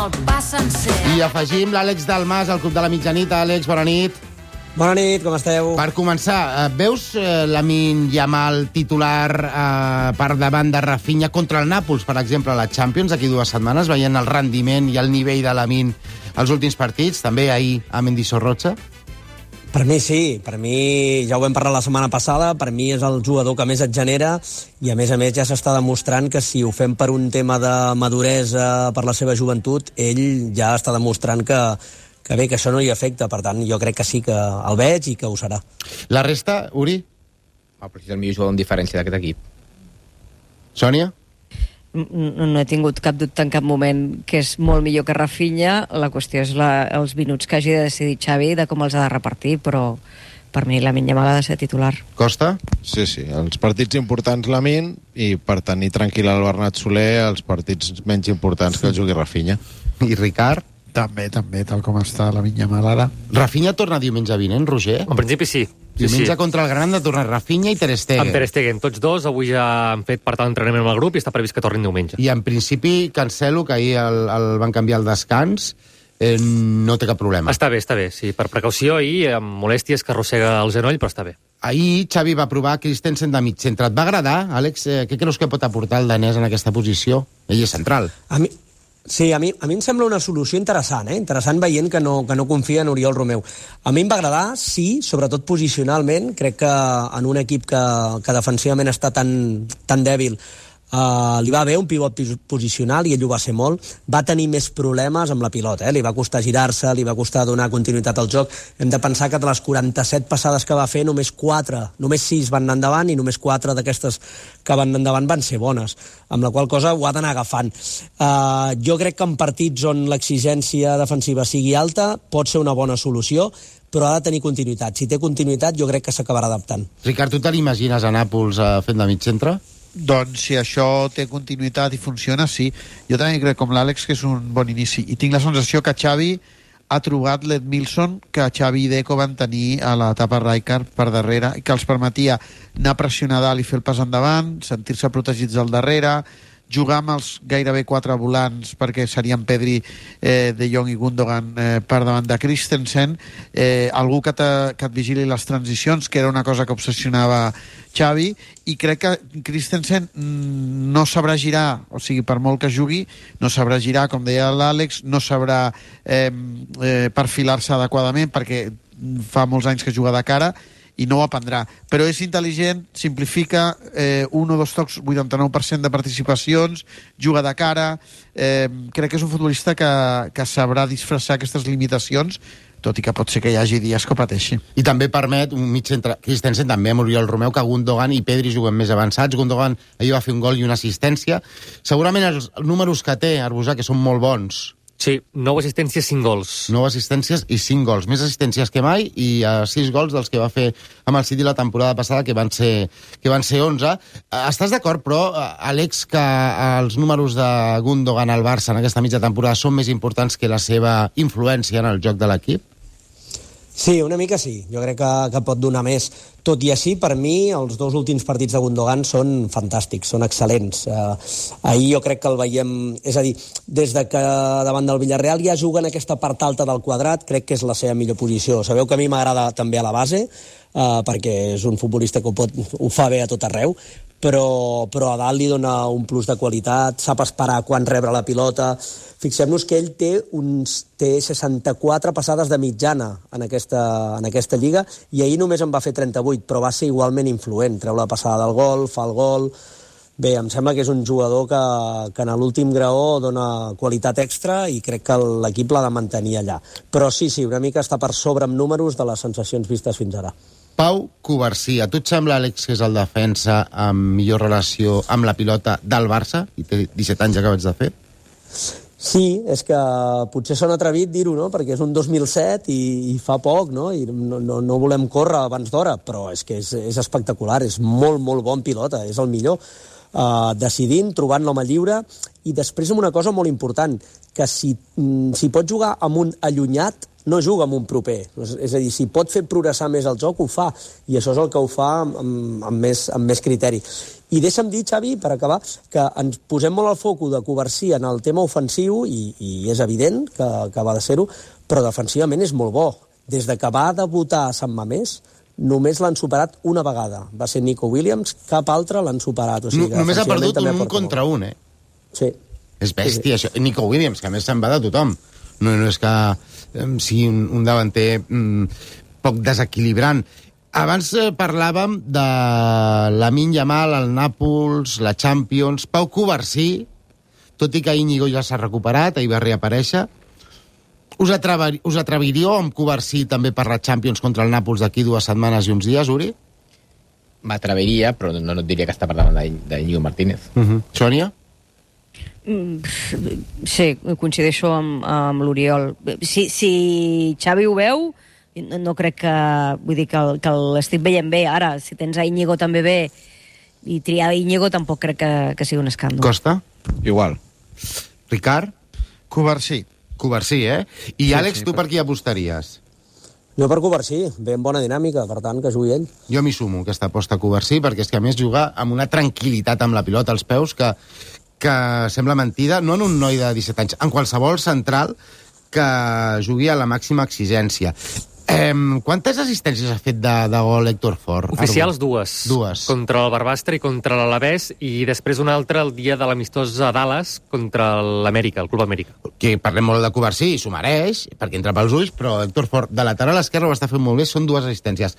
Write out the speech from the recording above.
el pa sencer. I afegim l'Àlex Dalmas, al Club de la Mitjanit. Àlex, bona nit. Bona nit, com esteu? Per començar, eh, veus eh, Lamin Yamal titular eh, per davant de Rafinha contra el Nàpols, per exemple, a la Champions, aquí dues setmanes, veient el rendiment i el nivell de Lamin als últims partits, també ahir a Mendizorrocha? Per mi sí, per mi ja ho vam parlar la setmana passada, per mi és el jugador que més et genera i a més a més ja s'està demostrant que si ho fem per un tema de maduresa per la seva joventut, ell ja està demostrant que, que bé, que això no hi afecta, per tant jo crec que sí que el veig i que ho serà. La resta, Uri? Ah, però és el millor jugador en diferència d'aquest equip. Sònia? No, no he tingut cap dubte en cap moment que és molt millor que Rafinha. La qüestió és la, els minuts que hagi de decidir Xavi de com els ha de repartir, però per mi la Yamal ha de ser titular. Costa? Sí, sí, els partits importants la Min i per tenir tranquil el Bernat Soler els partits menys importants que el jugui Rafinha. I Ricard? També, també, tal com està la Vinya Mal ara. Rafinha torna diumenge vinent, Roger? En principi sí. Sí Diumenge sí. contra el Granada torna Rafinha i Ter Stegen. Amb Ter Stegen, tots dos. Avui ja han fet part de l'entrenament amb el grup i està previst que tornin diumenge. I en principi Cancelo, que ahir el, el van canviar al descans, eh, no té cap problema. Està bé, està bé, sí. Per precaució i amb molèsties que arrossega el genoll, però està bé. Ahir Xavi va provar Christensen de mig centre. Et va agradar, Àlex? Eh, què creus que pot aportar el danès en aquesta posició? Ell és central. A mi, Sí, a mi, a mi em sembla una solució interessant, eh? interessant veient que no, que no confia en Oriol Romeu. A mi em va agradar, sí, sobretot posicionalment, crec que en un equip que, que defensivament està tan, tan dèbil Uh, li va bé un pivot posicional i ell ho va ser molt. Va tenir més problemes amb la pilota, eh? li va costar girar-se, li va costar donar continuïtat al joc. Hem de pensar que de les 47 passades que va fer, només 4, només 6 van anar endavant i només 4 d'aquestes que van endavant van ser bones, amb la qual cosa ho ha d'anar agafant. Uh, jo crec que en partits on l'exigència defensiva sigui alta pot ser una bona solució, però ha de tenir continuïtat. Si té continuïtat, jo crec que s'acabarà adaptant. Ricard, tu te l'imagines a Nàpols uh, fent de mig centre? Doncs si això té continuïtat i funciona, sí. Jo també crec, com l'Àlex, que és un bon inici. I tinc la sensació que Xavi ha trobat l'Ed Milson que Xavi i Deco van tenir a l'etapa Rijkaard per darrere que els permetia anar a pressionar dalt i fer el pas endavant, sentir-se protegits al darrere, jugar amb els gairebé quatre volants perquè serien Pedri, eh, De Jong i Gundogan eh, per davant de Christensen. Eh, algú que, te, que et vigili les transicions que era una cosa que obsessionava Xavi i crec que Christensen mm, no sabrà girar o sigui, per molt que jugui no sabrà girar, com deia l'Àlex no sabrà eh, eh, perfilar-se adequadament perquè fa molts anys que juga de cara i no ho aprendrà. Però és intel·ligent, simplifica, eh, un o dos tocs, 89% de participacions, juga de cara... Eh, crec que és un futbolista que, que sabrà disfressar aquestes limitacions tot i que pot ser que hi hagi dies que pateixi. I també permet un mig centre, Christensen també amb Oriol Romeu, que Gundogan i Pedri juguen més avançats. Gundogan ahir va fer un gol i una assistència. Segurament els números que té Arbusà, que són molt bons, Sí, 9 assistències, 5 gols. 9 assistències i 5 gols. Més assistències que mai i uh, 6 gols dels que va fer amb el City la temporada passada, que van ser, que van ser 11. Uh, estàs d'acord, però, uh, Àlex, que els números de Gundogan al Barça en aquesta mitja temporada són més importants que la seva influència en el joc de l'equip? Sí, una mica sí. Jo crec que, que pot donar més. Tot i així, per mi, els dos últims partits de Gundogan són fantàstics, són excel·lents. Uh, ahir jo crec que el veiem... És a dir, des de que davant del Villarreal ja juga en aquesta part alta del quadrat, crec que és la seva millor posició. Sabeu que a mi m'agrada també a la base, uh, perquè és un futbolista que ho, pot, ho fa bé a tot arreu, però, però a dalt li dona un plus de qualitat, sap esperar quan rebre la pilota. Fixem-nos que ell té, uns, té 64 passades de mitjana en aquesta, en aquesta lliga i ahir només en va fer 38, però va ser igualment influent. Treu la passada del gol, fa el gol... Bé, em sembla que és un jugador que, que en l'últim graó dona qualitat extra i crec que l'equip l'ha de mantenir allà. Però sí, sí, una mica està per sobre amb números de les sensacions vistes fins ara. Pau Covarsí, a tu et sembla, Àlex, que és el defensa amb millor relació amb la pilota del Barça? I té 17 anys acabats de fer? Sí, és que potser són atrevit dir-ho, no? perquè és un 2007 i, i fa poc, no? i no, no, no volem córrer abans d'hora, però és que és, és espectacular, és molt, molt bon pilota, és el millor. Uh, decidint, trobant l'home lliure, i després amb una cosa molt important, que si, mm, si pot jugar amb un allunyat, no juga amb un proper. És, a dir, si pot fer progressar més el joc, ho fa. I això és el que ho fa amb, amb, més, amb més criteri. I deixa'm dir, Xavi, per acabar, que ens posem molt al foco de Covarsí en el tema ofensiu, i, i és evident que, que va de ser-ho, però defensivament és molt bo. Des de que va debutar a Sant Mamés, només l'han superat una vegada. Va ser Nico Williams, cap altre l'han superat. O sigui, No, només ha perdut un, un contra un, eh? Sí. És bèstia, això. Nico Williams, que a més se'n va de tothom. No, no és que sigui un, un davanter mm, poc desequilibrant. Abans eh, parlàvem de Lamin Yamal, el Nàpols, la Champions, Pau Covarsí, tot i que Íñigo ja s'ha recuperat, ahir va reaparèixer. Us, atrever, us atreviríeu amb Covarsí també per la Champions contra el Nàpols d'aquí dues setmanes i uns dies, Uri? M'atreviria, però no, no et diria que està parlant d'Iñigo Martínez. Uh -huh. Sònia? Sí, coincideixo amb, amb l'Oriol. Si, si Xavi ho veu, no, no crec que... Vull dir que, el- que l'estic veient bé. Ara, si tens a Íñigo també bé i triar Íñigo tampoc crec que, que sigui un escàndol. Costa? Igual. Ricard? Covarsí. Covarsí, eh? I Sí, Àlex, sí, tu per- qui apostaries? Jo per Covarsí, ve en bona dinàmica, per tant, que jugui ell. Jo m'hi sumo, aquesta aposta a Covarsí, perquè és que a més juga amb una tranquil·litat amb la pilota als peus que, que sembla mentida, no en un noi de 17 anys, en qualsevol central que jugui a la màxima exigència. Eh, quantes assistències ha fet de, de gol Héctor Fort? Oficials, dues. Dues. Contra el Barbastre i contra l'Alavés, i després una altra el dia de l'amistós a Dallas contra l'Amèrica, el Club Amèrica. Que parlem molt de Covarsí, i s'ho mereix, perquè entra pels ulls, però Héctor Fort, de lateral esquerre, ho està fent molt bé, són dues assistències.